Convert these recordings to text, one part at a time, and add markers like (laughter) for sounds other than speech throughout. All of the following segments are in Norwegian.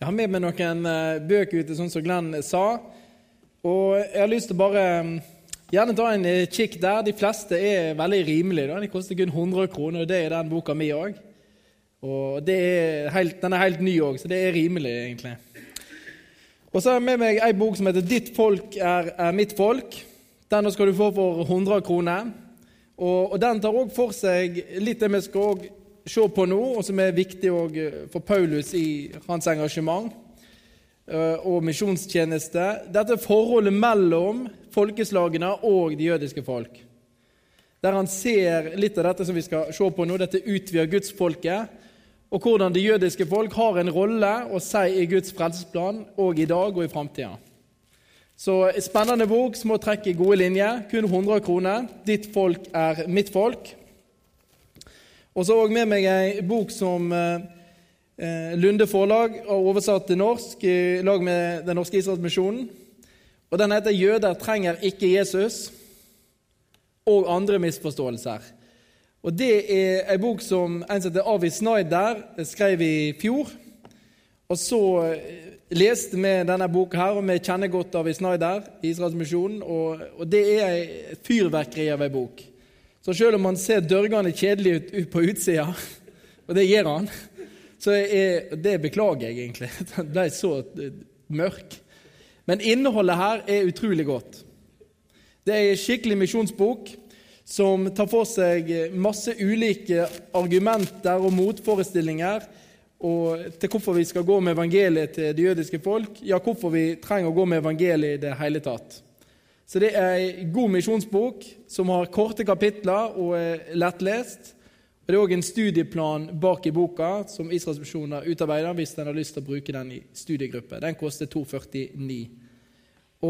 Jeg har med meg noen eh, bøker ute, sånn som Glenn sa. Og jeg har lyst til å bare mm, gjerne ta en eh, kikk der. De fleste er veldig rimelige. De koster kun 100 kroner, og det er den boka mi òg. Og er helt, den er helt ny òg, så det er rimelig, egentlig. Og så har jeg med meg ei bok som heter 'Ditt folk er, er mitt folk'. Den skal du få for 100 kroner. Og, og den tar òg for seg litt det vi skal se på nå, og som er viktig eh, for Paulus i hans engasjement eh, og misjonstjeneste, dette forholdet mellom folkeslagene og de jødiske folk. Der han ser litt av dette som vi skal se på nå, dette utvida gudsfolket, og hvordan det jødiske folk har en rolle å si i Guds frelsesplan òg i dag og i framtida. Så spennende bok, små trekk i gode linjer, kun 100 kroner. Ditt folk er mitt folk. Og så har jeg med meg ei bok som eh, eh, Lunde Forlag har oversatt til norsk i lag med Den norske Israelsmisjonen. Og Den heter 'Jøder trenger ikke Jesus' og andre misforståelser. Og Det er ei bok som en som heter Avi Snyder skrev i fjor. Og så eh, leste vi denne boka her, og vi kjenner godt Avi Snyder i Israelsmisjonen. Og, og det er ei fyrverkeri av ei bok. Så selv om man ser dørgende kjedelig ut på utsida, (laughs) og det gjør han, så er, det beklager jeg egentlig. (laughs) Den ble så eh, mørk. Men innholdet her er utrolig godt. Det er en skikkelig misjonsbok som tar for seg masse ulike argumenter og motforestillinger og til hvorfor vi skal gå med evangeliet til det jødiske folk, ja, hvorfor vi trenger å gå med evangeliet i det hele tatt. Så det er ei god misjonsbok som har korte kapitler og er lettlest. Og Det er òg en studieplan bak i boka som Israels misjon har utarbeidet hvis den har lyst til å bruke den i studiegruppe. Den koster 249.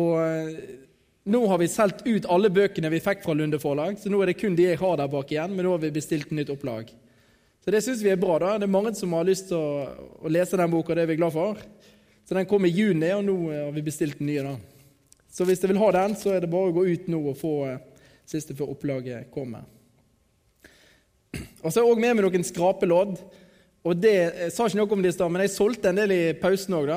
Og eh, nå har vi solgt ut alle bøkene vi fikk fra Lunde forlag, så nå er det kun de jeg har der bak igjen, men nå har vi bestilt nytt opplag. Så det syns vi er bra. da. Det er mange som har lyst til å, å lese den boka, det er vi glad for. Så den kom i juni, og nå har vi bestilt den nye. da. Så hvis dere vil ha den, så er det bare å gå ut nå og få eh, siste før opplaget kommer. Og så har jeg òg med meg noen skrapelodd. Og det, Jeg sa ikke noe om det i stad, men jeg solgte en del i pausen òg.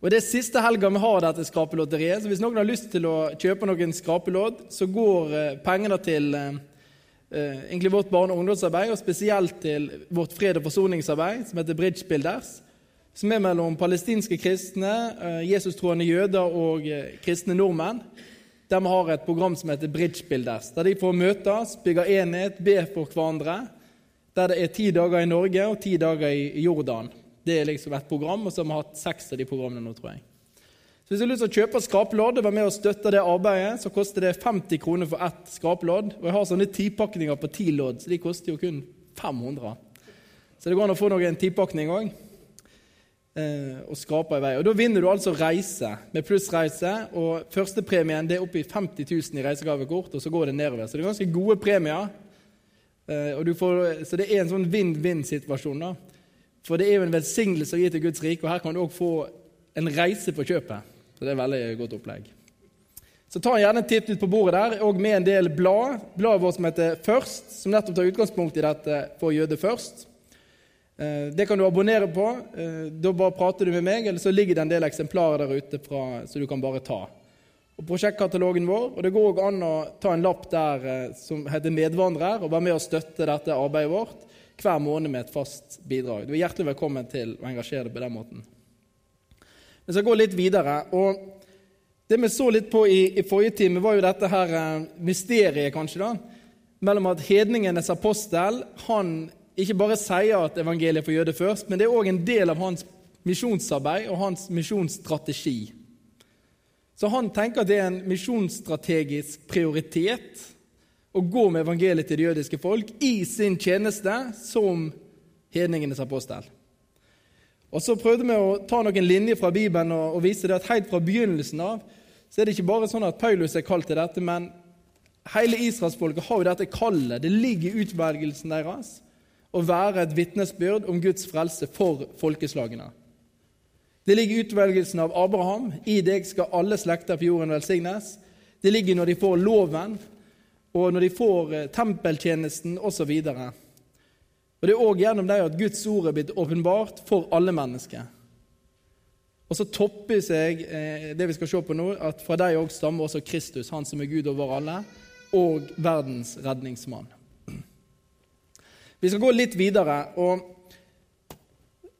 Og Det er siste helga vi har dette skrapelotteriet. Så hvis noen har lyst til å kjøpe noen skrapelodd, så går eh, pengene til eh, egentlig vårt barne- og ungdomsarbeid, og spesielt til vårt fred- og forsoningsarbeid, som heter Bridge Builders som er mellom palestinske kristne, jesustroende Jesus-troende jøder og eh, kristne nordmenn. De har et program som heter Bridge Builders, der de får møtes, bygge enhet, be for hverandre. Der det er ti dager i Norge og ti dager i Jordan. Det er liksom et program, og så har vi hatt seks av de programmene nå, tror jeg. Så Hvis du har lyst til å kjøpe skrapelodd og være med og støtte det arbeidet, så koster det 50 kroner for ett skrapelodd. Og jeg har sånne tipakninger på ti lodd, så de koster jo kun 500. Så det går an å få noen tipakning òg eh, og skraper i vei. Og Da vinner du altså reise med plussreise. og Førstepremien er oppe i 50 000 i reisegavekort, og så går det nedover. Så det er ganske gode premier. Eh, får, så det er en sånn vinn-vinn-situasjon. da. For det er jo en velsignelse å gi til Guds rike, og her kan du òg få en reise på kjøpet. Så det er veldig godt opplegg. Så ta gjerne en titt ut på bordet der, og med en del blad. Bladet vårt som heter Først, som nettopp tar utgangspunkt i dette for jøde først. Eh, det kan du abonnere på. Eh, da bare prater du med meg, eller så ligger det en del eksemplarer der ute fra, så du kan bare ta. Og Prosjektkatalogen vår, og Det går òg an å ta en lapp der eh, som heter 'Medvandrer', og være med og støtte dette arbeidet vårt hver måned med et fast bidrag. Du er hjertelig velkommen til å engasjere deg på den måten. Vi skal gå litt videre. og Det vi så litt på i, i forrige time, var jo dette her mysteriet, kanskje, da, mellom at hedningenes apostel han ikke bare sier at evangeliet får for jøder først, men det er òg en del av hans misjonsarbeid og hans misjonsstrategi. Så han tenker at det er en misjonsstrategisk prioritet å gå med evangeliet til det jødiske folk i sin tjeneste som hedningenes apostel. Og Så prøvde vi å ta noen linjer fra Bibelen og, vise det at helt fra begynnelsen av så er det ikke bare sånn at Paulus er kalt til dette, men hele israelsfolket har jo dette kallet. Det ligger i utvelgelsen deres å være et vitnesbyrd om Guds frelse for folkeslagene. Det ligger i utvelgelsen av Abraham. I deg skal alle slekter på jorden velsignes. Det ligger når de får loven, og når de får eh, tempeltjenesten osv. Og Det er òg gjennom det at Guds ord er blitt åpenbart for alle mennesker. Og så topper seg eh, det vi skal se på nå, at fra deg òg stammer også Kristus, han som er Gud over alle, og verdens redningsmann. Vi skal gå litt videre. og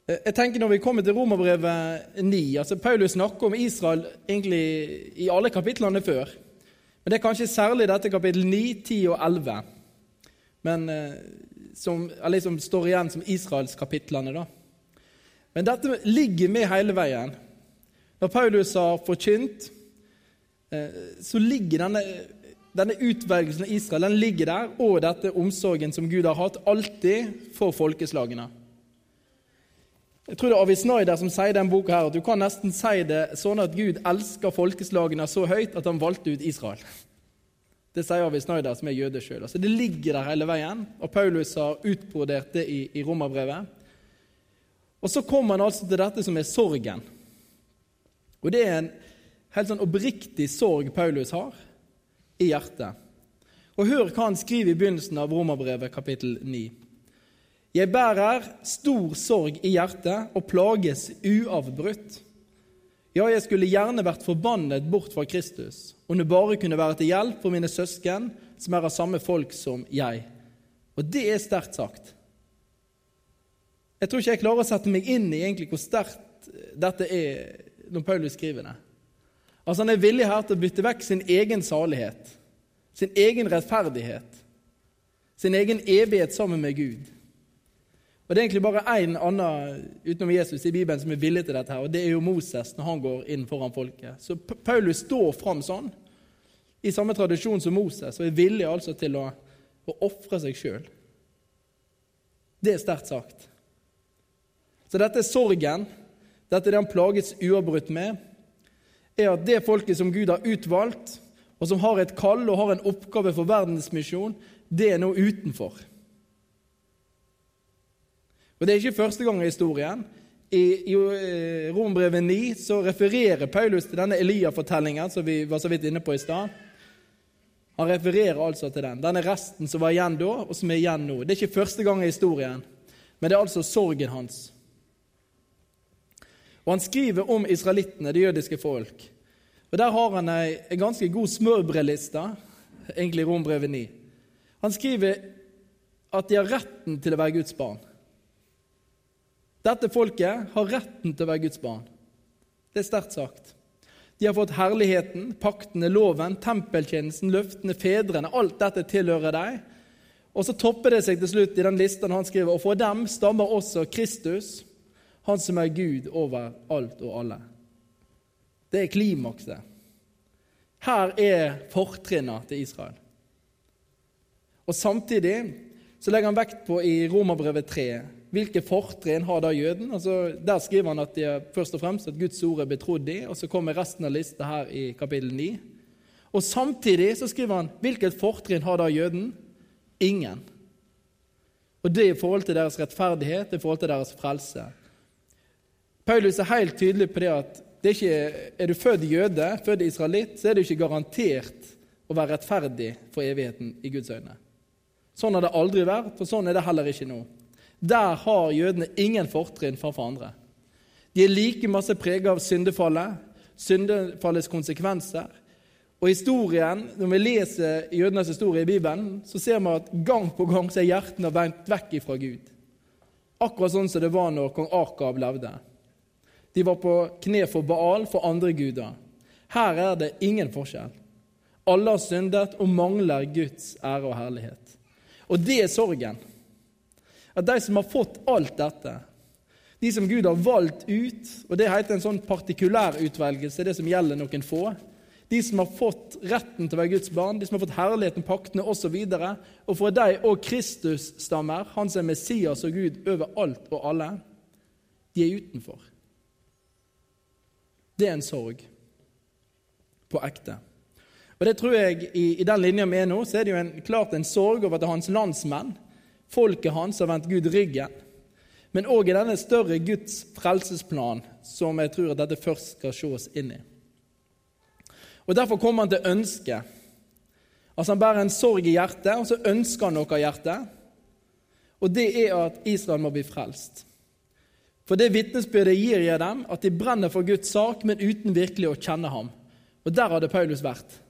eh, jeg tenker Når vi kommer til Romerbrevet 9 altså Paulus snakker om Israel egentlig i alle kapitlene før. Men det er kanskje særlig dette kapittel 9, 10 og 11 men, eh, som, liksom står igjen som Israelskapitlene. da. Men dette ligger med hele veien. Når Paulus har forkynt, eh, så ligger denne, denne utvelgelsen av Israel den ligger der, og dette omsorgen som Gud har hatt, alltid for folkeslagene. Jeg tror det er Avi Snyder som sier i denne boka her, at du kan nesten si det sånn at Gud elsker folkeslagene så høyt at han valgte ut Israel. Det sier Avi Snyder, som er jøde sjøl. Altså, det ligger der hele veien, og Paulus har utbrodert det i, i romerbrevet. Og så kommer han altså til dette som er sorgen. Og det er en helt sånn oppriktig sorg Paulus har i hjertet. Og hør hva han skriver i begynnelsen av Romerbrevet kapittel 9. Jeg bærer stor sorg i hjertet og plages uavbrutt. Ja, jeg skulle gjerne vært forbannet bort fra Kristus, om det bare kunne være til hjelp for mine søsken, som er av samme folk som jeg. Og det er sterkt sagt. Jeg tror ikke jeg klarer å sette meg inn i egentlig hvor sterkt dette er når Paulus skriver det. Altså Han er villig her til å bytte vekk sin egen salighet, sin egen rettferdighet, sin egen evighet sammen med Gud. Og Det er egentlig bare én annen utenom Jesus i Bibelen som er villig til dette, her, og det er jo Moses når han går inn foran folket. Så Paulus står fram sånn, i samme tradisjon som Moses, og er villig altså til å, å ofre seg sjøl. Det er sterkt sagt. Så dette er sorgen, dette er det han plages uavbrutt med, er at det folket som Gud har utvalgt, og som har et kall og har en oppgave for verdensmisjon, det er nå utenfor. Og Det er ikke første gang i historien. I, i eh, Rombrevet 9 så refererer Paulus til denne Elia-fortellingen som vi var så vidt inne på i stad. Han refererer altså til den. Denne resten som var igjen da, og som er igjen nå. Det er ikke første gang i historien, men det er altså sorgen hans. Og Han skriver om israelittene, det jødiske folk. Og Der har han ei, ganske god smørbrødliste, egentlig Rombrevet 9. Han skriver at de har retten til å være Guds barn. Dette folket har retten til å være Guds barn. Det er sterkt sagt. De har fått herligheten, paktene, loven, tempeltjenesten, løftene, fedrene. Alt dette tilhører deg. Og så topper det seg til slutt i den listen han skriver, og for dem stammer også Kristus, han som er Gud over alt og alle. Det er klimakset. Her er fortrinna til Israel. Og Samtidig så legger han vekt på i Romerbrevet 3 hvilke fortrinn har da jøden. Altså, der skriver han at de er først og fremst at Guds ord er betrodd i, og så kommer resten av lista her i kapittel 9. Og Samtidig så skriver han hvilket fortrinn har da jøden? Ingen. Og Det er i forhold til deres rettferdighet, er i forhold til deres frelse. Paulus er helt tydelig på det at det er, ikke, er du født jøde, født israelitt, så er du ikke garantert å være rettferdig for evigheten i Guds øyne. Sånn har det aldri vært, og sånn er det heller ikke nå. Der har jødene ingen fortrinn framfor andre. De er like masse preget av syndefallet, syndefallets konsekvenser. Og historien, Når vi leser jødenes historie i Bibelen, så ser vi at gang på gang så er hjertene vendt vekk fra Gud. Akkurat sånn som det var når kong Akab levde. De var på kne for Baal, for andre guder. Her er det ingen forskjell. Alle har syndet og mangler Guds ære og herlighet. Og det er sorgen. At de som har fått alt dette, de som Gud har valgt ut, og det heter en sånn partikulær utvelgelse, det som gjelder noen få, de som har fått retten til å være Guds barn, de som har fått herligheten, paktene osv., og, og fra deg og Kristus stammer, han som er Messias og Gud over alt og alle, de er utenfor. Det er en sorg på ekte. Og det tror jeg I, i den linja vi er nå, så er det jo en, klart en sorg over at hans landsmenn, folket hans, har vendt Gud ryggen. Men òg i denne større Guds frelsesplan, som jeg tror at dette først skal ses inn i. Og Derfor kommer han til ønske. Altså Han bærer en sorg i hjertet, og så ønsker han noe av hjertet. Og det er at Israel må bli frelst. For det vitnesbyrdet gir jeg dem, at de brenner for Guds sak, men uten virkelig å kjenne ham. Og der hadde Paulus vært.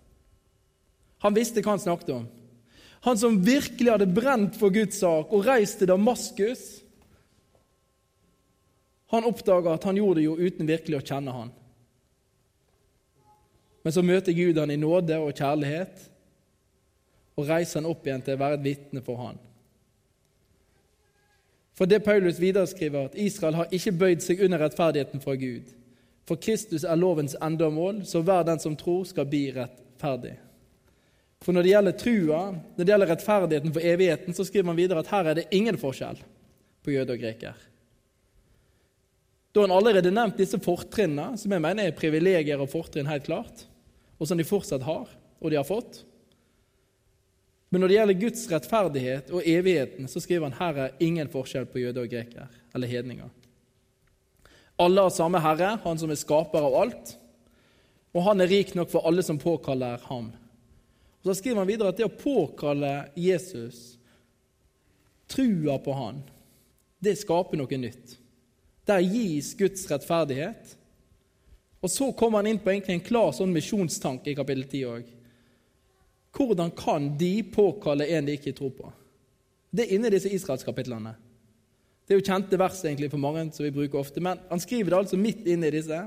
Han visste hva han snakket om. Han som virkelig hadde brent for Guds sak og reist til Damaskus, han oppdaga at han gjorde det jo uten virkelig å kjenne han. Men så møter Gud han i nåde og kjærlighet og reiser han opp igjen til å være et vitne for han. For det Paulus videre skriver, at Israel har ikke bøyd seg under rettferdigheten fra Gud. For Kristus er lovens endemål, så hver den som tror, skal bli rettferdig. For når det gjelder trua, når det gjelder rettferdigheten for evigheten, så skriver han videre at her er det ingen forskjell på jøde og greker. Da har han allerede nevnt disse fortrinnene, som jeg mener er privilegier og fortrinn helt klart, og som de fortsatt har, og de har fått. Men når det gjelder Guds rettferdighet og evigheten, så skriver han her er ingen forskjell på jøde og greker eller hedninger. Alle har samme Herre, Han som er skaper av alt, og Han er rik nok for alle som påkaller ham. Og Så skriver han videre at det å påkalle Jesus, trua på Han, det skaper noe nytt. Der gis Guds rettferdighet. Og så kommer han inn på en klar sånn misjonstanke i kapittel 10 òg. Hvordan kan de påkalle en de ikke tror på? Det er inni disse Israelskapitlene. Det er jo kjente vers egentlig for mange, som vi bruker ofte, men han skriver det altså midt inni disse.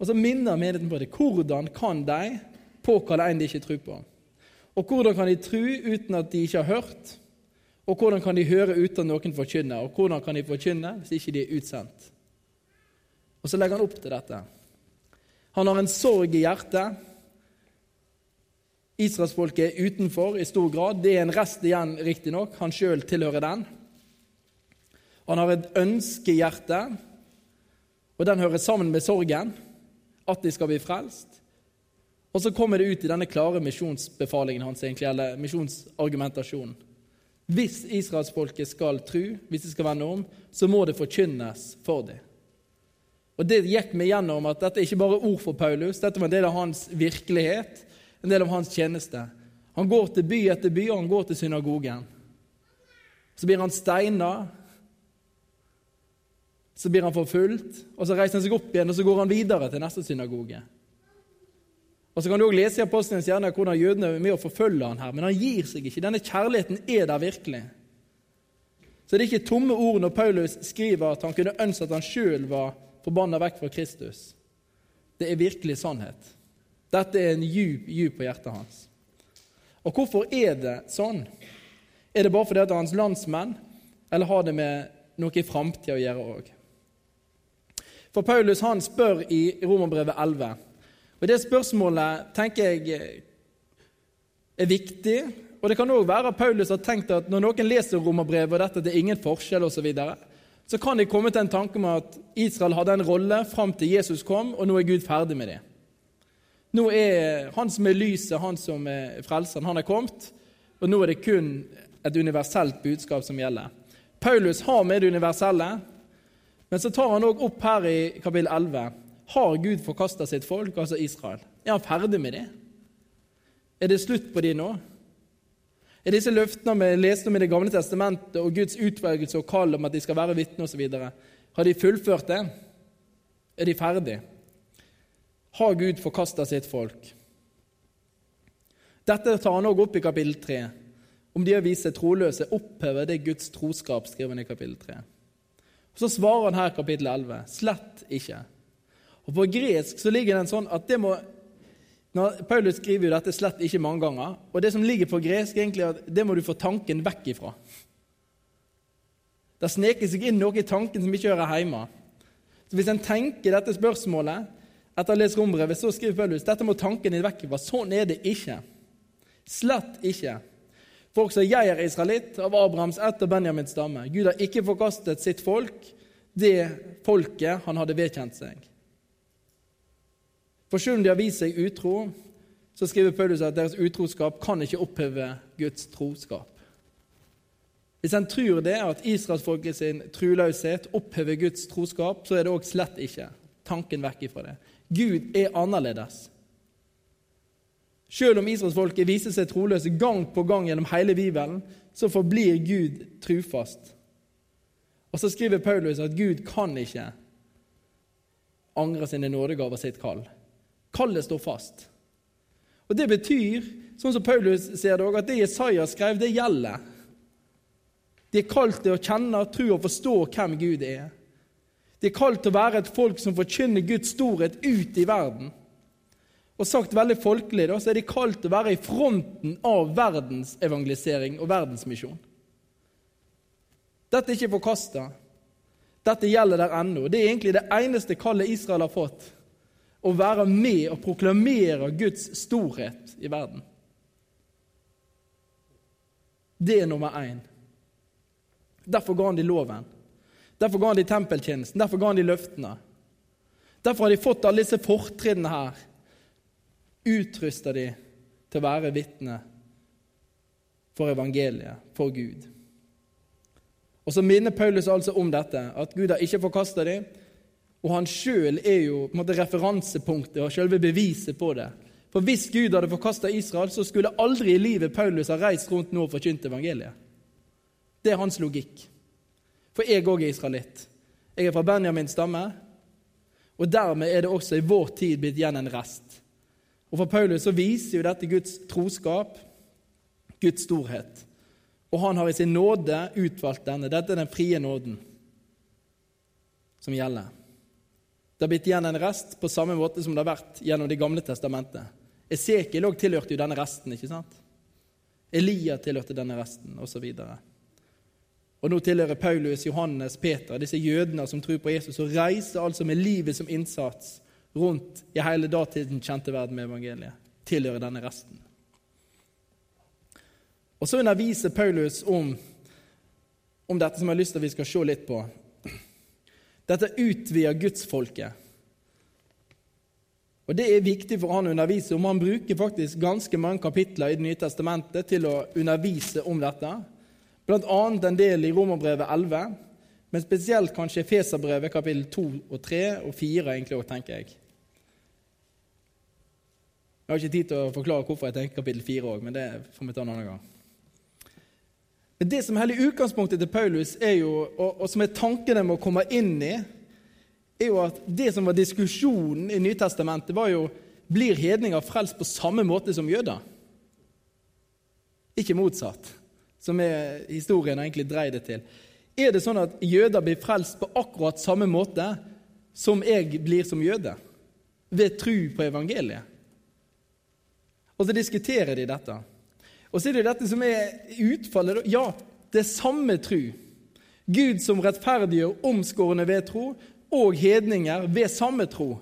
Og så minner menigheten på det. Hvordan kan de påkalle en de ikke tror på? Og hvordan kan de tro uten at de ikke har hørt? Og hvordan kan de høre uten at noen forkynner? Og hvordan kan de forkynne hvis ikke de er utsendt? Og så legger han opp til dette. Han har en sorg i hjertet Israelsfolket er utenfor i stor grad. Det er en rest igjen, riktignok. Han sjøl tilhører den. Han har et ønskehjerte, og den hører sammen med sorgen, at de skal bli frelst. Og så kommer det ut i denne klare misjonsbefalingen hans, egentlig, eller misjonsargumentasjonen. Hvis israelsfolket skal tro, hvis de skal vende om, så må det forkynnes for dem. Og Det gikk vi gjennom at dette er ikke bare ord for Paulus, dette var en del av hans virkelighet en del av hans tjeneste. Han går til by etter by, og han går til synagogen. Så blir han steina. Så blir han forfulgt, og så reiser han seg opp igjen og så går han videre til neste synagoge. Og Så kan du også lese i Apostelens hjerne hvordan jødene er med å forfølge han her, men han gir seg ikke. Denne kjærligheten er der virkelig. Så det er ikke tomme ord når Paulus skriver at han kunne ønske at han sjøl var forbanna vekk fra Kristus. Det er virkelig sannhet. Dette er en djup, djup på hjertet hans. Og hvorfor er det sånn? Er det bare fordi er hans landsmenn, eller har det med noe i framtida å gjøre òg? For Paulus han spør i Romerbrevet 11. Og Det spørsmålet tenker jeg er viktig. Og Det kan òg være at Paulus har tenkt at når noen leser Romerbrevet og dette det er ingen forskjell osv., så, videre, så kan de komme til en tanke om at Israel hadde en rolle fram til Jesus kom, og nå er Gud ferdig med det. Nå er han som er lyset, han som er frelseren, han er kommet. Og nå er det kun et universelt budskap som gjelder. Paulus har med det universelle, men så tar han òg opp her i kapittel 11 Har Gud forkasta sitt folk, altså Israel? Er han ferdig med det? Er det slutt på de nå? Er disse løftene vi leste om i Det gamle testamentet, og Guds utvelgelse og kall om at de skal være vitner osv., har de fullført det? Er de ferdige? Har Gud forkasta sitt folk. Dette tar han òg opp i kapittel 3. Om de vist seg troløse, opphever det Guds troskap, skriver han i kapittel 3. Og Så svarer han her kapittel 11 slett ikke. Og På gresk så ligger det en sånn at det må Paulus skriver jo dette slett ikke mange ganger. og Det som ligger på gresk, egentlig er at det må du få tanken vekk ifra. Det sneker seg inn noe i tanken som ikke hører hjemme. Så Hvis en tenker dette spørsmålet etter å ha lest rombrevet så skriver Paulus dette må tanken din vekk fra. Sånn er det ikke. Slett ikke. For også jeg er israelitt, av Abrahams ett og Benjamins stamme. Gud har ikke forkastet sitt folk, det folket han hadde vedkjent seg. For selv om de har vist seg utro, så skriver Paulus at deres utroskap kan ikke oppheve Guds troskap. Hvis en tror det, at israelsfolket sin troløshet opphever Guds troskap, så er det òg slett ikke tanken vekk ifra det. Gud er annerledes. Selv om israelsfolket viser seg troløse gang på gang gjennom hele Bibelen, så forblir Gud trufast. Og så skriver Paulus at Gud kan ikke angre sine nådegaver sitt kall. Kallet står fast. Og Det betyr, sånn som Paulus sier det òg, at det Jesaja skrev, det gjelder. De er kalt til å kjenne, tro og forstå hvem Gud er. De er kalt til å være et folk som forkynner Guds storhet ut i verden. Og sagt veldig folkelig da, så er de kalt til å være i fronten av verdens evangelisering og verdensmisjon. Dette er ikke forkasta. Dette gjelder der ennå. Det er egentlig det eneste kallet Israel har fått. Å være med og proklamere Guds storhet i verden. Det er nummer én. Derfor ga han de loven. Derfor ga han de tempeltjenesten. Derfor ga han de løftene. Derfor har de fått alle disse fortrinnene her. Utrusta de til å være vitne for evangeliet, for Gud. Og så minner Paulus altså om dette, at Gud har ikke forkasta dem. Og han sjøl er jo på en måte, referansepunktet og selve beviset på det. For hvis Gud hadde forkasta Israel, så skulle aldri i livet Paulus ha reist rundt nå og forkynt evangeliet. Det er hans logikk. For jeg òg er israelitt. Jeg er fra Benjamins stamme, og dermed er det også i vår tid blitt igjen en rest. Og For Paulus så viser jo dette Guds troskap, Guds storhet og han har i sin nåde utvalgt denne. Dette er den frie nåden som gjelder. Det har blitt igjen en rest på samme måte som det har vært gjennom Det gamle testamentet. Esekiel òg tilhørte jo denne resten, ikke sant? Elia tilhørte denne resten, osv. Og nå tilhører Paulus, Johannes, Peter, disse jødene som tror på Jesus, og reiser altså med livet som innsats rundt i hele datiden kjente verden med evangeliet. Tilhører denne resten. Og Så underviser Paulus om, om dette som jeg har lyst til at vi skal se litt på. Dette utvider gudsfolket. Og Det er viktig for han å undervise om. Han bruker faktisk ganske mange kapitler i Det nye testamentet til å undervise om dette. Annet en del i Romerbrevet 11, men spesielt kanskje Feserbrevet kapittel 2 og 3 og 4, egentlig også, tenker jeg. Jeg har ikke tid til å forklare hvorfor jeg tenker kapittel 4 òg, men det får vi ta en annen gang. Men Det som er hele utgangspunktet til Paulus, jo, og, og som er tankene med å komme inn i, er jo at det som var diskusjonen i Nytestamentet, var jo blir hedninger frelst på samme måte som jøder. Ikke motsatt, som er historien egentlig dreier det til. Er det sånn at jøder blir frelst på akkurat samme måte som jeg blir som jøde? Ved tru på evangeliet? Og så diskuterer de dette. Og så er det dette som er utfallet. Ja, det er samme tru. Gud som rettferdiggjør omskårne ved tro, og hedninger ved samme tro.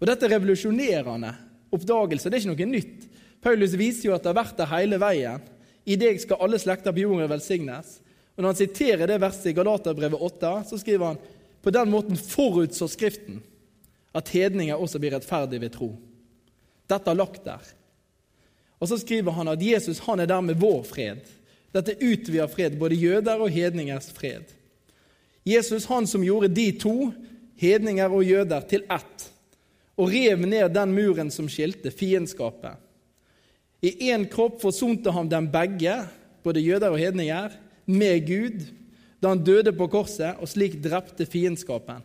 Og Dette er revolusjonerende oppdagelse. Det er ikke noe nytt. Paulus viser jo at det har vært der hele veien. I deg skal alle slekter på jorden velsignes. Og Når han siterer det verset i Galaterbrevet 8, så skriver han på den måten forutså Skriften at hedninger også blir rettferdige ved tro. Dette er lagt der. Og så skriver han at Jesus han er dermed vår fred. Dette utvider fred, både jøder og hedningers fred. Jesus, han som gjorde de to, hedninger og jøder, til ett, og rev ned den muren som skilte, fiendskapet. I én kropp forsonte han dem begge, både jøder og hedninger, med Gud, da han døde på korset og slik drepte fiendskapen.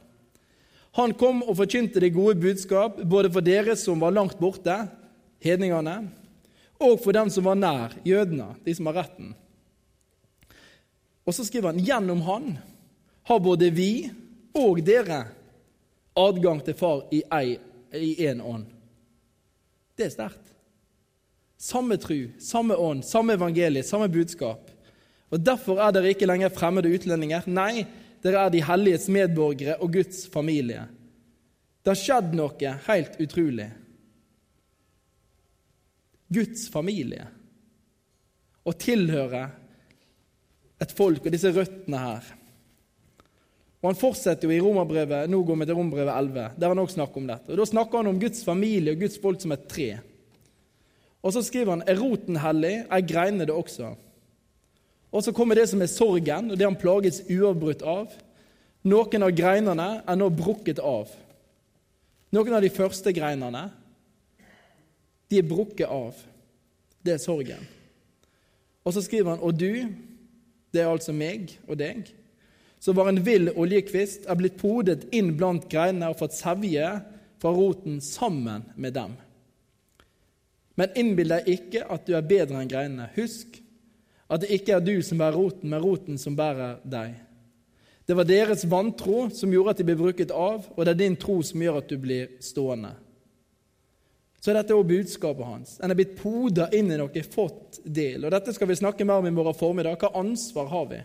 Han kom og forkynte det gode budskap, både for dere som var langt borte, hedningene, og for dem som var nær, jødene, de som har retten. Og så skriver han gjennom han har både vi og dere adgang til Far i én ånd. Det er sterkt. Samme tru, samme ånd, samme evangelie, samme budskap. Og Derfor er dere ikke lenger fremmede utlendinger. Nei, dere er de helliges medborgere og Guds familie. Det har skjedd noe helt utrolig. Guds familie. Å tilhøre et folk og disse røttene her. Og Han fortsetter jo i Romerbrevet, nå går vi til Romerbrevet 11, der han også snakker om dette. Og Da snakker han om Guds familie og Guds folk som et tre. Og så skriver han er roten hellig, er greinene det også. Og så kommer det som er sorgen, og det han plages uavbrutt av. Noen av greinene er nå brukket av. Noen av de første greinene de er brukket av. Det er sorgen. Og så skriver han og du, det er altså meg og deg, som var en vill oljekvist, er blitt podet inn blant greinene og fått sevje fra roten sammen med dem. Men innbill deg ikke at du er bedre enn greinene. Husk at det ikke er du som bærer roten, men roten som bærer deg. Det var deres vantro som gjorde at de ble bruket av, og det er din tro som gjør at du blir stående. Så er dette også budskapet hans. En er blitt poda inn i noe, fått del. Og Dette skal vi snakke mer om i morgen formiddag. Hva ansvar har vi?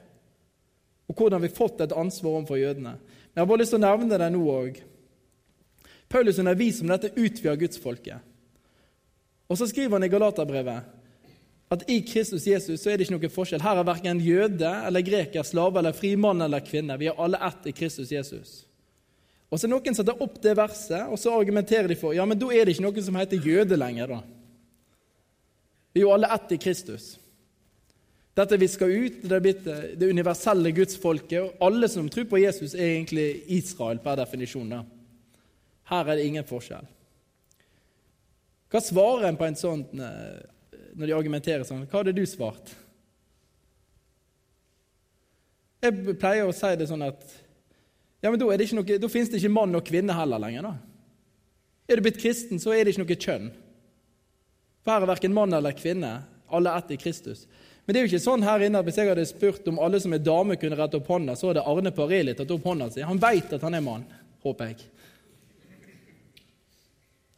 Og hvordan har vi fått et ansvar overfor jødene? Men Jeg har bare lyst til å nevne det nå òg. Paulus underviser om dette utvider gudsfolket. Og så skriver han i Galaterbrevet at i Kristus Jesus så er det ikke noe forskjell. Her er verken jøde eller greker, slave eller fri, mann eller kvinne. Vi er alle ett i Kristus Jesus. Og så er Noen setter opp det verset, og så argumenterer de for ja, men da er det ikke noen som heter jøde lenger. da. Vi er jo alle ett i Kristus. Dette vi skal ut, det er blitt det universelle gudsfolket, og alle som tror på Jesus, er egentlig Israel per definisjon. da. Her er det ingen forskjell. Hva svarer en på en sånn eh, når de argumenterer sånn. Hva hadde du svart? Jeg pleier å si det sånn at ja, men da, noe, da finnes det ikke mann og kvinne heller lenger. da. Er du blitt kristen, så er det ikke noe kjønn. For her er verken mann eller kvinne. Alle ett i Kristus. Men det er jo ikke sånn her inne at hvis jeg hadde spurt om alle som er dame, kunne rette opp hånda, så hadde Arne Pareli tatt opp hånda si. Han veit at han er mann, håper jeg.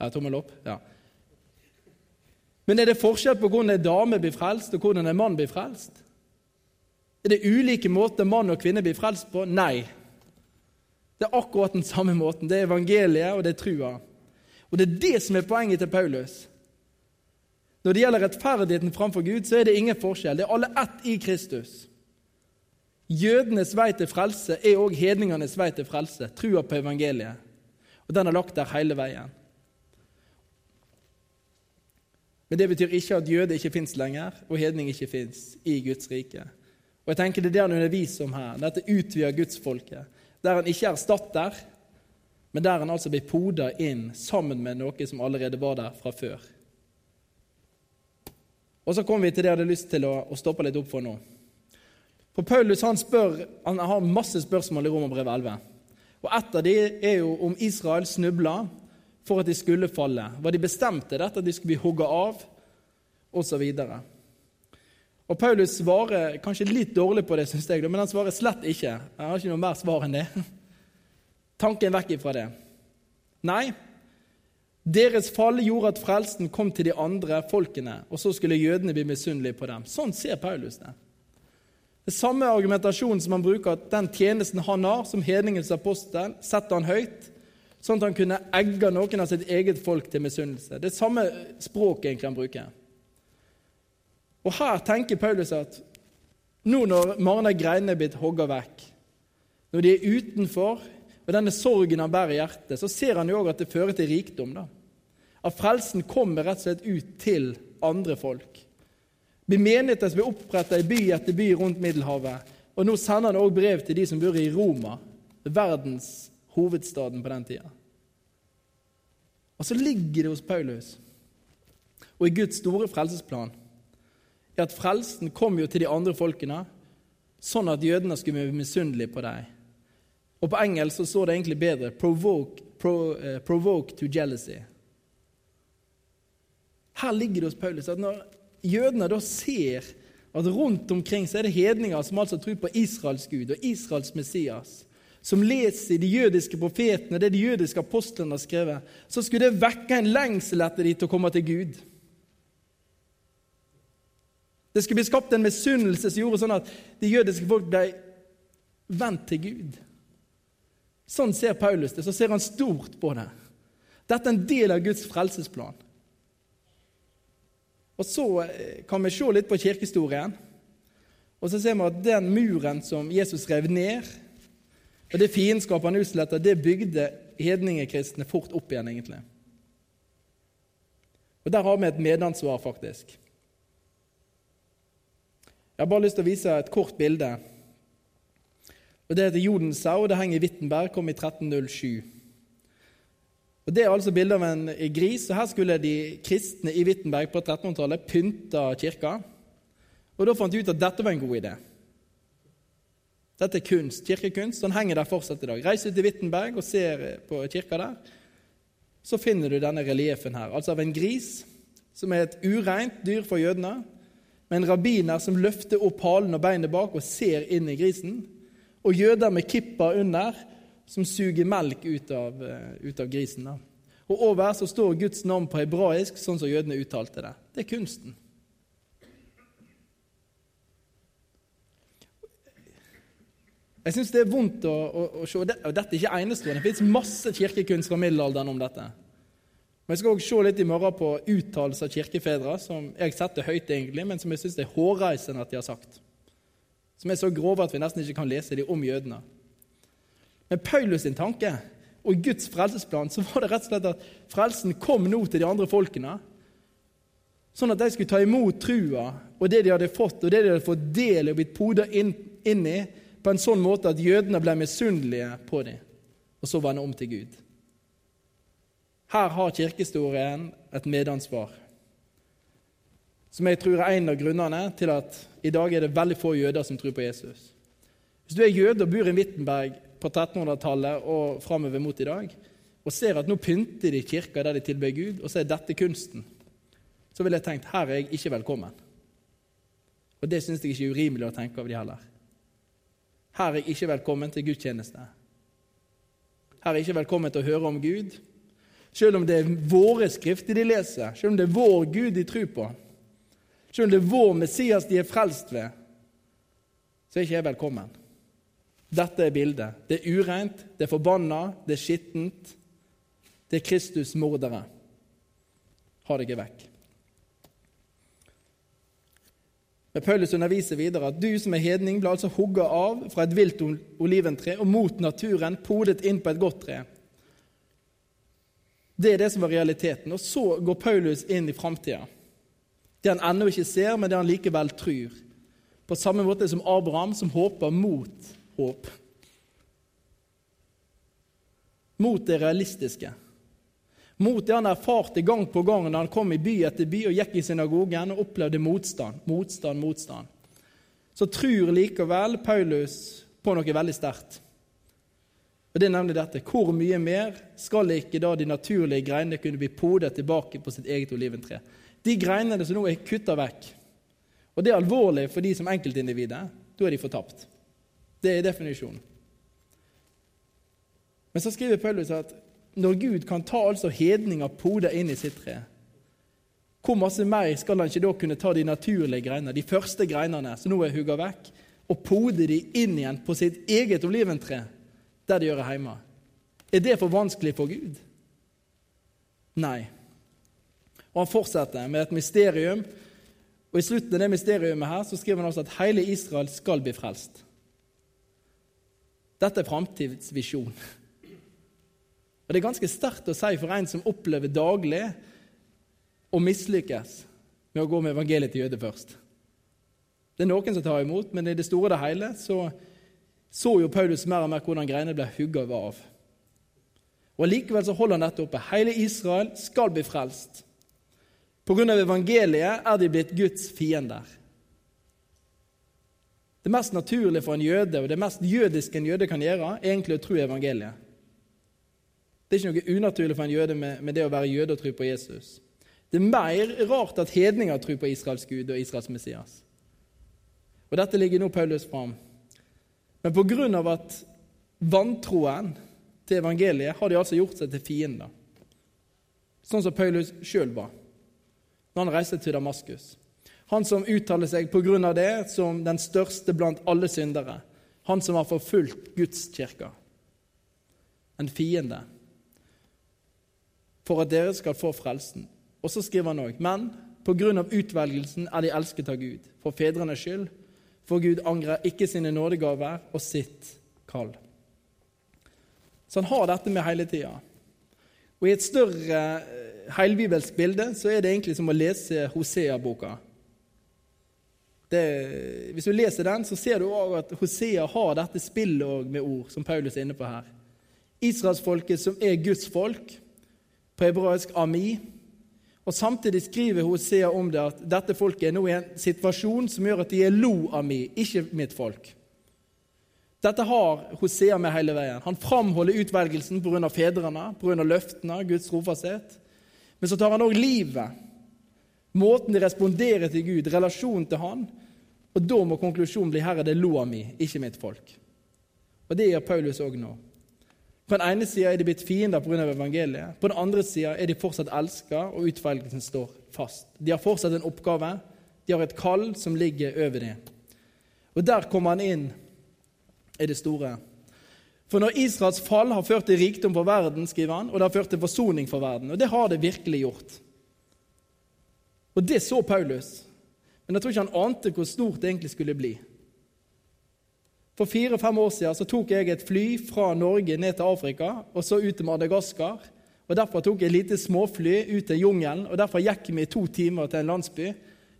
Ja, tommel opp? Ja. Men er det forskjell på hvordan en dame blir frelst, og hvordan en mann blir frelst? Er det ulike måter mann og kvinne blir frelst på? Nei. Det er akkurat den samme måten. Det er evangeliet, og det er trua. Og det er det som er poenget til Paulus. Når det gjelder rettferdigheten framfor Gud, så er det ingen forskjell. Det er alle ett i Kristus. Jødenes vei til frelse er òg hedningenes vei til frelse, trua på evangeliet. Og den er lagt der hele veien. Men det betyr ikke at jøde ikke fins lenger, og hedning ikke fins i Guds rike. Og jeg tenker Det er det han underviser om her, dette utvida gudsfolket, der han ikke erstatter, men der han altså blir poda inn sammen med noe som allerede var der fra før. Og Så kommer vi til det jeg hadde lyst til å, å stoppe litt opp for nå. For Paulus han, spør, han har masse spørsmål i Romerbrevet 11. Og Et av de er jo om Israel snubla for at de skulle falle? Var de bestemte dette, at de skulle bli hogga av? Og så videre. Og Paulus svarer kanskje litt dårlig på det, syns jeg, men han svarer slett ikke. Jeg har ikke noe mer svar enn det. (laughs) Tanken vekk ifra det. Nei, deres fall gjorde at frelsen kom til de andre folkene, og så skulle jødene bli misunnelige på dem. Sånn ser Paulus det. Det samme argumentasjonen som han bruker, at den tjenesten han har som hedningens apostel, setter han høyt, sånn at han kunne egge noen av sitt eget folk til misunnelse. Det er samme språk egentlig han bruker. Og Her tenker Paulus at nå når mange av greinene er blitt hogga vekk, når de er utenfor, og denne sorgen han bærer i hjertet, så ser han jo òg at det fører til rikdom. da. At frelsen kommer rett og slett ut til andre folk. Blir menigheter som blir oppretta i by etter by rundt Middelhavet. Og nå sender han òg brev til de som bor i Roma, verdens hovedstaden på den tida. Og så ligger det hos Paulus og i Guds store frelsesplan er at frelsen kom jo til de andre folkene, sånn at jødene skulle bli misunnelige på dem. Og På engelsk så står det egentlig bedre 'provoke, pro, uh, provoke to jealousy'. Her ligger det hos Paulus at når jødene da ser at rundt omkring så er det hedninger som altså tror på Israels Gud og Israels Messias, som leser de jødiske profetene, det de jødiske apostlene har skrevet, så skulle det vekke en lengsel etter dem til å komme til Gud. Det skulle bli skapt en misunnelse som gjorde sånn at de jødiske folk ble vendt til Gud. Sånn ser Paulus det. Så ser han stort på det. Dette er en del av Guds frelsesplan. Og Så eh, kan vi se litt på kirkehistorien. Og så ser vi at den muren som Jesus rev ned, og det fiendskapet han utsletta, det bygde hedningekristne fort opp igjen, egentlig. Og Der har vi et medansvar, faktisk. Jeg har bare lyst til å vise et kort bilde. Og Det heter Jodensau, og det henger i Wittenberg, kom i 1307. Og Det er altså bilde av en gris, og her skulle de kristne i Wittenberg på 1300-tallet pynte kirka. Og Da fant de ut at dette var en god idé. Dette er kunst, kirkekunst. Den henger der fortsatt i dag. Reis ut til Wittenberg og ser på kirka der. Så finner du denne reliefen her, altså av en gris, som er et ureint dyr for jødene, med en rabbiner som løfter opp halen og beinet bak og ser inn i grisen, og jøder med kippa under, som suger melk ut av, eh, ut av grisen. Da. Og Over så står Guds navn på hebraisk, sånn som jødene uttalte det. Det er kunsten. Jeg syns det er vondt å, å, å, se det, og Dette er ikke enestående. Det fins masse kirkekunst fra middelalderen om dette. Men Jeg skal også se litt i morgen på uttalelser av kirkefedre som jeg setter høyt, egentlig, men som jeg syns er hårreisende at de har sagt. Som er så grove at vi nesten ikke kan lese dem om jødene. Men Paulus sin tanke og Guds frelsesplan så var det rett og slett at frelsen kom nå til de andre folkene, sånn at de skulle ta imot trua og det de hadde fått, og det de hadde fått del i og blitt poda inn, inn i, på en sånn måte at jødene ble misunnelige på dem, og så vende om til Gud. Her har kirkehistorien et medansvar, som jeg tror er en av grunnene til at i dag er det veldig få jøder som tror på Jesus. Hvis du er jøde og bor i Wittenberg på 1300-tallet og framover mot i dag, og ser at nå pynter de kirka der de tilber Gud, og så er dette kunsten, så ville jeg tenkt her er jeg ikke velkommen. Og det syns jeg ikke er urimelig å tenke av de heller. Her er jeg ikke velkommen til gudstjeneste. Her er jeg ikke velkommen til å høre om Gud, selv om det er våre skrifter de leser, selv om det er vår Gud de tror på, selv om det er vår Messias de er frelst ved, så er ikke jeg velkommen. Dette er bildet. Det er ureint, det er forbanna, det er skittent. Det er Kristus' mordere. Ha deg vekk. Men Paulus underviser videre at du som er hedning, ble altså hugga av fra et vilt oliventre og mot naturen podet inn på et godt tre. Det er det som var realiteten. Og så går Paulus inn i framtida. Det han ennå ikke ser, men det han likevel tror. På samme måte som Abraham, som håper mot håp. Mot det realistiske mot det han erfarte gang på gang da han kom i by etter by og gikk i synagogen og opplevde motstand, motstand, motstand. Så tror likevel Paulus på noe veldig sterkt. Og Det er nemlig dette. Hvor mye mer skal ikke da de naturlige greinene kunne bli podet tilbake på sitt eget oliventre? De greinene som nå er kutta vekk. Og det er alvorlig for de som enkeltindivider. Da er de fortapt. Det er definisjonen. Men så skriver Paulus at når Gud kan ta altså hedninger poder inn i sitt tre, hvor masse mer skal han ikke da kunne ta de naturlige greinene, de første greinene som nå er hugga vekk, og pode de inn igjen på sitt eget oliventre, der de hører hjemme? Er det for vanskelig for Gud? Nei. Og Han fortsetter med et mysterium. Og I slutten av det mysteriumet her så skriver han også at hele Israel skal bli frelst. Dette er framtidsvisjon. Og Det er ganske sterkt å si for en som opplever daglig å mislykkes med å gå med evangeliet til jøder først. Det er noen som tar imot, men i det store og det hele så, så jo Paulus mer og mer hvordan greiene ble hugga av. Og Likevel så holder han dette oppe. Hele Israel skal bli frelst. Av evangeliet er de blitt Guds fiender. Det mest naturlige for en jøde, og det mest jødiske en jøde kan gjøre, er egentlig å tro evangeliet. Det er ikke noe unaturlig for en jøde med, med det å være jøde og tro på Jesus. Det er mer rart at hedninger tror på Israels Gud og Israels Messias. Og Dette ligger nå Paulus fram. Men av at vantroen til evangeliet har de altså gjort seg til fiender. Sånn som Paulus sjøl var når han reiste til Damaskus. Han som uttaler seg av det som den største blant alle syndere. Han som har forfulgt Guds kirke. En fiende for at dere skal få frelsen. Og så skriver han òg.: Men på grunn av utvelgelsen er de elsket av Gud, for fedrenes skyld, for Gud angrer ikke sine nådegaver og sitt kall. Så han har dette med hele tida. Og I et større eh, heilbibelsk bilde så er det egentlig som å lese Hosea-boka. Hvis du leser den, så ser du òg at Hosea har dette spillet med ord, som Paulus er inne på her. Israelsfolket som er Guds folk, på hebraisk ami. Og Samtidig skriver Hosea om det at dette folket er nå i en situasjon som gjør at de er lo ami, ikke mitt folk. Dette har Hosea med hele veien. Han framholder utvelgelsen pga. fedrene, pga. løftene, Guds trofasthet. Men så tar han òg livet, måten de responderer til Gud, relasjonen til Han. Og da må konklusjonen bli her er lo ami, mi, ikke mitt folk. Og Det gjør Paulus òg nå. På den ene sida er de blitt fiender pga. evangeliet. På den andre sida er de fortsatt elska, og utvelgelsen står fast. De har fortsatt en oppgave. De har et kall som ligger over dem. Og der kommer han inn i det store. For når Israels fall har ført til rikdom for verden, skriver han, og det har ført til forsoning for verden. Og det har det virkelig gjort. Og det så Paulus. Men jeg tror ikke han ante hvor stort det egentlig skulle bli. For fire-fem år siden så tok jeg et fly fra Norge ned til Afrika og så ut til Madagaskar. og Derfor tok jeg et lite småfly ut til jungelen, og derfor gikk vi i to timer til en landsby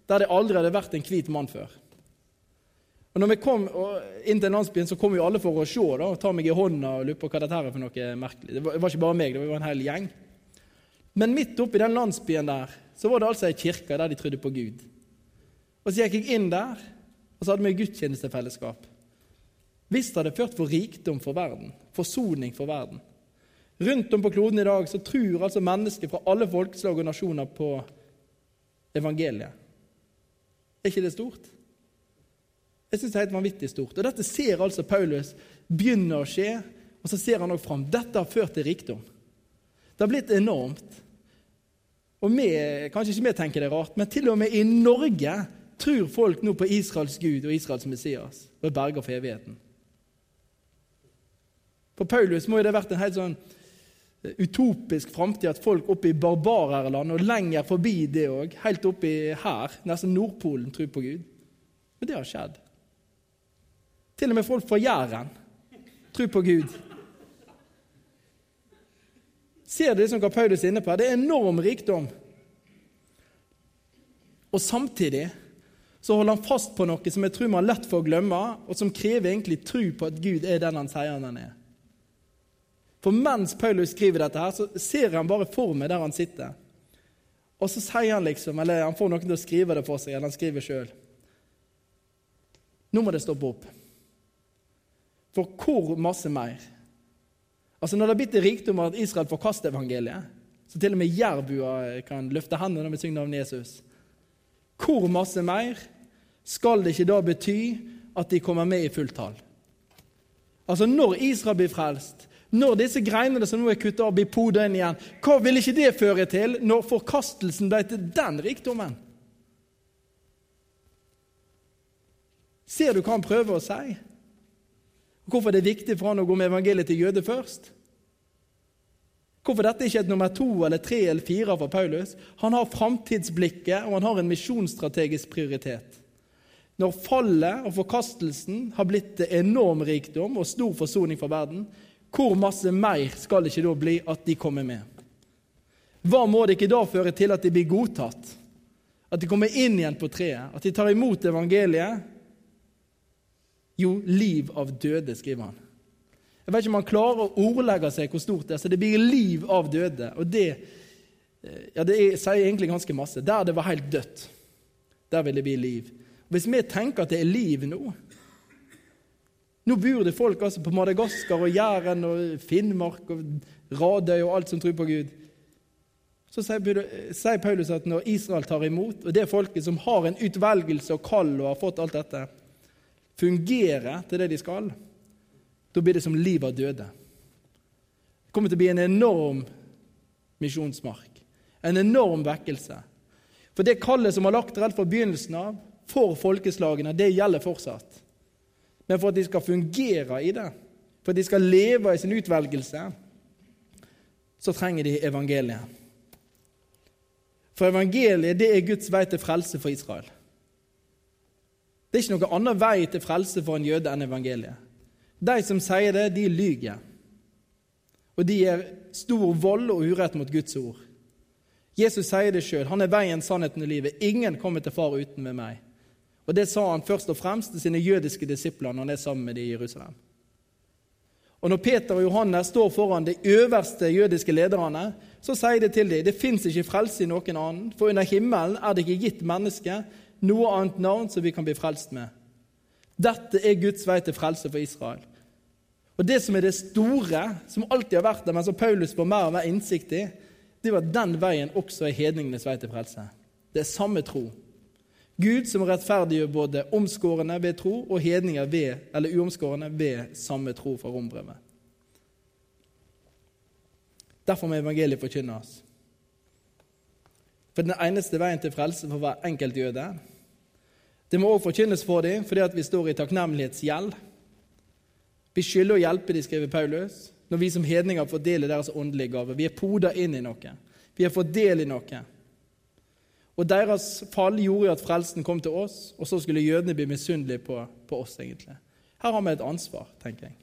der det aldri hadde vært en hvit mann før. Og når vi kom inn til landsbyen, så kom jo alle for å se da, og ta meg i hånda og lure på hva dette er for noe merkelig. Det var, det var ikke bare meg, det var en hel gjeng. Men midt oppi den landsbyen der så var det altså ei kirke der de trodde på Gud. Og Så gikk jeg inn der, og så hadde vi gudstjenestefellesskap. Visst det hadde ført for rikdom for verden, forsoning for verden. Rundt om på kloden i dag så tror altså mennesker fra alle folkeslag og nasjoner på evangeliet. Er ikke det stort? Jeg syns det er helt vanvittig stort. Og Dette ser altså Paulus begynne å skje, og så ser han òg fram. Dette har ført til rikdom. Det har blitt enormt. Og vi, Kanskje ikke vi tenker det er rart, men til og med i Norge tror folk nå på Israels Gud og Israels Messias og er berga for evigheten. For Paulus må jo det ha vært en helt sånn eh, utopisk framtid at folk oppe i barbarerland og lenger forbi det òg, helt oppi her, nesten Nordpolen, tror på Gud. Men det har skjedd. Til og med folk fra Jæren tror på Gud. Ser du det som Paulus er inne på? Det er enorm rikdom. Og samtidig så holder han fast på noe som jeg tror man lett får glemme, og som krever egentlig tro på at Gud er den han sier han er. For mens Paulus skriver dette, her, så ser han bare for meg der han sitter. Og så sier han liksom, eller han får noen til å skrive det for seg, eller han skriver sjøl Nå må det stoppe opp. For hvor masse mer? Altså Når det har blitt rikdom at Israel forkaster evangeliet, så til og med jærbua kan løfte hendene når vi synger navnet Jesus hvor masse mer skal det ikke da bety at de kommer med i fullt tall? Altså, når Israel blir frelst, når disse greinene som nå er kutta av, blir poda inn igjen, hva vil ikke det føre til når forkastelsen ble til den rikdommen? Ser du hva han prøver å si? Hvorfor det er viktig for han å gå med evangeliet til jøder først? Hvorfor dette ikke er et nummer to eller tre eller fire for Paulus? Han har framtidsblikket, og han har en misjonsstrategisk prioritet. Når fallet og forkastelsen har blitt til enorm rikdom og stor forsoning for verden, hvor masse mer skal det ikke da bli at de kommer med? Hva må det ikke da føre til at de blir godtatt? At de kommer inn igjen på treet? At de tar imot evangeliet? Jo, liv av døde, skriver han. Jeg vet ikke om han klarer å ordlegge seg hvor stort det er. Så det blir liv av døde. Og det, eh, ja, det er, sier egentlig ganske masse. Der det var helt dødt, der vil det bli liv. Hvis vi tenker at det er liv nå Nå bor det folk altså på Madagaskar og Jæren og Finnmark og Radøy og alt som tror på Gud. Så sier Paulus at når Israel tar imot, og det folket som har en utvelgelse og kall og har fått alt dette, fungerer til det de skal, da blir det som liv av døde. Det kommer til å bli en enorm misjonsmark, en enorm vekkelse. For det kallet som har lagt rett fra begynnelsen av for folkeslagene, det gjelder fortsatt. Men for at de skal fungere i det, for at de skal leve i sin utvelgelse, så trenger de evangeliet. For evangeliet det er Guds vei til frelse for Israel. Det er ikke noen annen vei til frelse for en jøde enn evangeliet. De som sier det, de lyver. Og de gjør stor vold og urett mot Guds ord. Jesus sier det sjøl. Han er veien, sannheten og livet. Ingen kommer til far uten med meg. Og Det sa han først og fremst til sine jødiske disipler når han er sammen med dem i Jerusalem. Og Når Peter og Johannes står foran de øverste jødiske lederne, så sier de til dem det fins ikke frelse i noen annen, for under himmelen er det ikke gitt menneske noe annet navn som vi kan bli frelst med. Dette er Guds vei til frelse for Israel. Og Det som er det store, som alltid har vært der, men som Paulus får mer og mer innsikt i, det var at den veien også er hedningenes vei til frelse. Det er samme tro. Gud som rettferdiggjør både omskårne ved tro og hedninger ved, eller uomskårne ved samme tro fra rombrevet. Derfor må evangeliet forkynne oss. For den eneste veien til frelse for hver enkelt jøde det må også forkynnes for dem fordi vi står i takknemlighetsgjeld. Vi skylder å hjelpe de, skriver Paulus, når vi som hedninger får del i deres åndelige gave. Vi er poda inn i noe. Vi har fått del i noe. Og Deres fall gjorde jo at frelsen kom til oss, og så skulle jødene bli misunnelige på, på, oss. egentlig. Her har vi et ansvar, tenker jeg.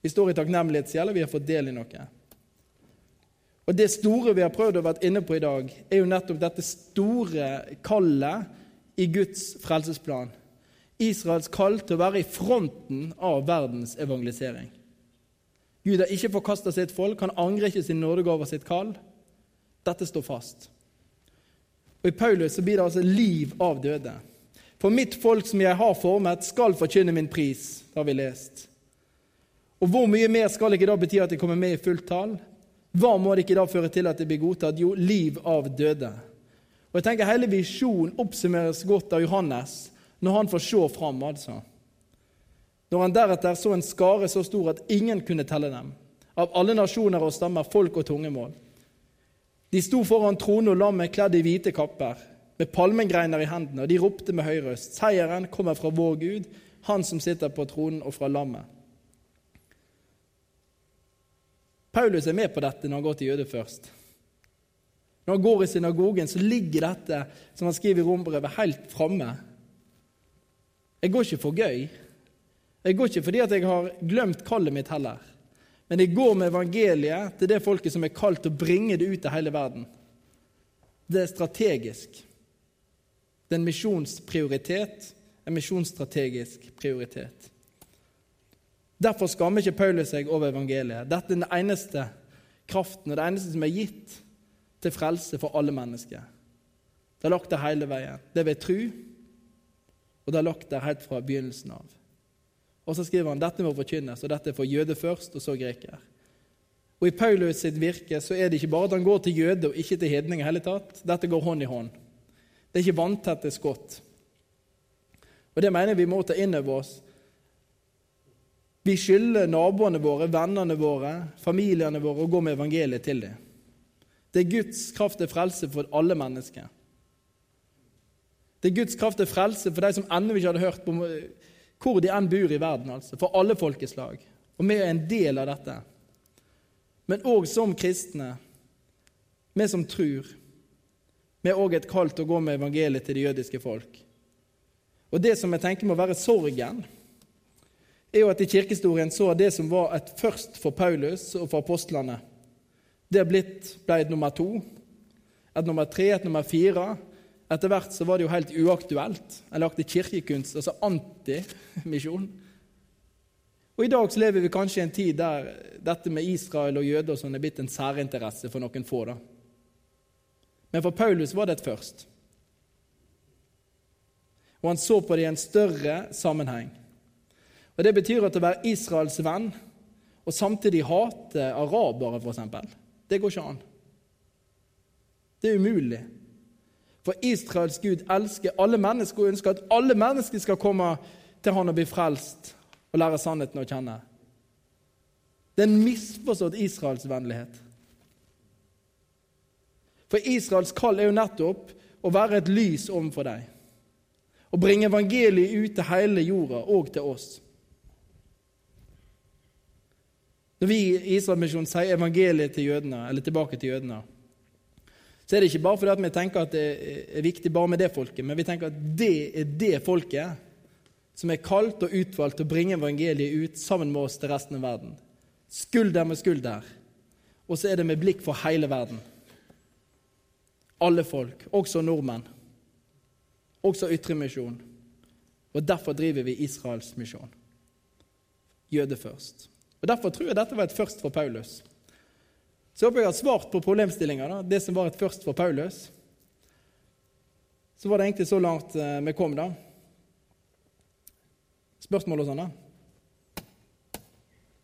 Vi står i takknemlighetsgjeld, og vi har fått del i noe. Og Det store vi har prøvd å være inne på i dag, er jo nettopp dette store kallet i Guds frelsesplan. Israels kall til å være i fronten av verdens evangelisering. Gud har ikke forkasta sitt folk, han angrer ikke sin nådegave og sitt kall. Dette står fast. Og I Paulus så blir det altså liv av døde. For mitt folk som jeg har formet, skal forkynne min pris, det har vi lest. Og hvor mye mer skal ikke da bety at jeg kommer med i fullt tall? Hva må det ikke da føre til at det blir godtatt? Jo, liv av døde. Og jeg tenker Hele visjonen oppsummeres godt av Johannes når han får se fram. altså. Når han deretter så en skare så stor at ingen kunne telle dem, av alle nasjoner og stammer, folk og tungemål. De sto foran tronen og lammet kledd i hvite kapper, med palmegreiner i hendene, og de ropte med høy røst, seieren kommer fra vår Gud, han som sitter på tronen, og fra lammet. Paulus er med på dette når han går til jøde først. Når han går i synagogen, så ligger dette som han skriver i rombrevet, helt framme. Jeg går ikke for gøy. Jeg går ikke fordi jeg har glemt kallet mitt heller. Men det går med evangeliet til det folket som er kalt til å bringe det ut til hele verden. Det er strategisk. Det er en misjonsprioritet, en misjonsstrategisk prioritet. Derfor skammer ikke Paulus seg over evangeliet. Dette er den eneste kraften og det eneste som er gitt til frelse for alle mennesker. Det er lagt der hele veien. Det er ved tru, og det er lagt der helt fra begynnelsen av. Og så skriver han dette må forkynnes, og dette er for jøde først, og så greker. Og I Paulus sitt virke så er det ikke bare at han går til jøde og ikke til hedninger. hele tatt. Dette går hånd i hånd. Det er ikke vanntette skott. Og Det mener vi må ta inn over oss. Vi skylder naboene våre, vennene våre, familiene våre å gå med evangeliet til dem. Det er Guds kraft til frelse for alle mennesker. Det er Guds kraft til frelse for de som ennå ikke hadde hørt på hvor de enn bor i verden. altså, For alle folkeslag. Og vi er en del av dette. Men òg som kristne, vi som tror. Vi er òg et kall til å gå med evangeliet til det jødiske folk. Og Det som jeg tenker må være sorgen, er jo at i kirkehistorien så det som var et først for Paulus og for apostlene, det er blitt, ble et nummer to, et nummer tre, et nummer fire. Etter hvert så var det jo helt uaktuelt. Jeg lagde kirkekunst, altså antimisjon. Og I dag så lever vi kanskje i en tid der dette med Israel og jøder og sånn er blitt en særinteresse for noen få. da. Men for Paulus var det et først. Og han så på det i en større sammenheng. Og Det betyr at å være Israels venn og samtidig hate arabere, f.eks., det går ikke an. Det er umulig. For Israels Gud elsker alle mennesker og ønsker at alle mennesker skal komme til han og bli frelst og lære sannheten å kjenne. Det er en misforstått israelsvennlighet. For Israels kall er jo nettopp å være et lys overfor deg. Å bringe evangeliet ut til hele jorda, og til oss. Når vi i Israelmisjonen sier evangeliet til jødene, eller tilbake til jødene, så er det ikke bare fordi vi tenker at det er viktig bare med det folket, men vi tenker at det er det folket som er kalt og utvalgt til å bringe evangeliet ut sammen med oss til resten av verden. Skulder med skulder. Og så er det med blikk for hele verden. Alle folk, også nordmenn. Også Ytremisjon. Og derfor driver vi Israels misjon. Jøde først. Og Derfor tror jeg dette var et først for Paulus. Så håper jeg har svart på problemstillinga, det som var et først for Paulus. Så var det egentlig så langt eh, vi kom, da. Spørsmål og sånn, da?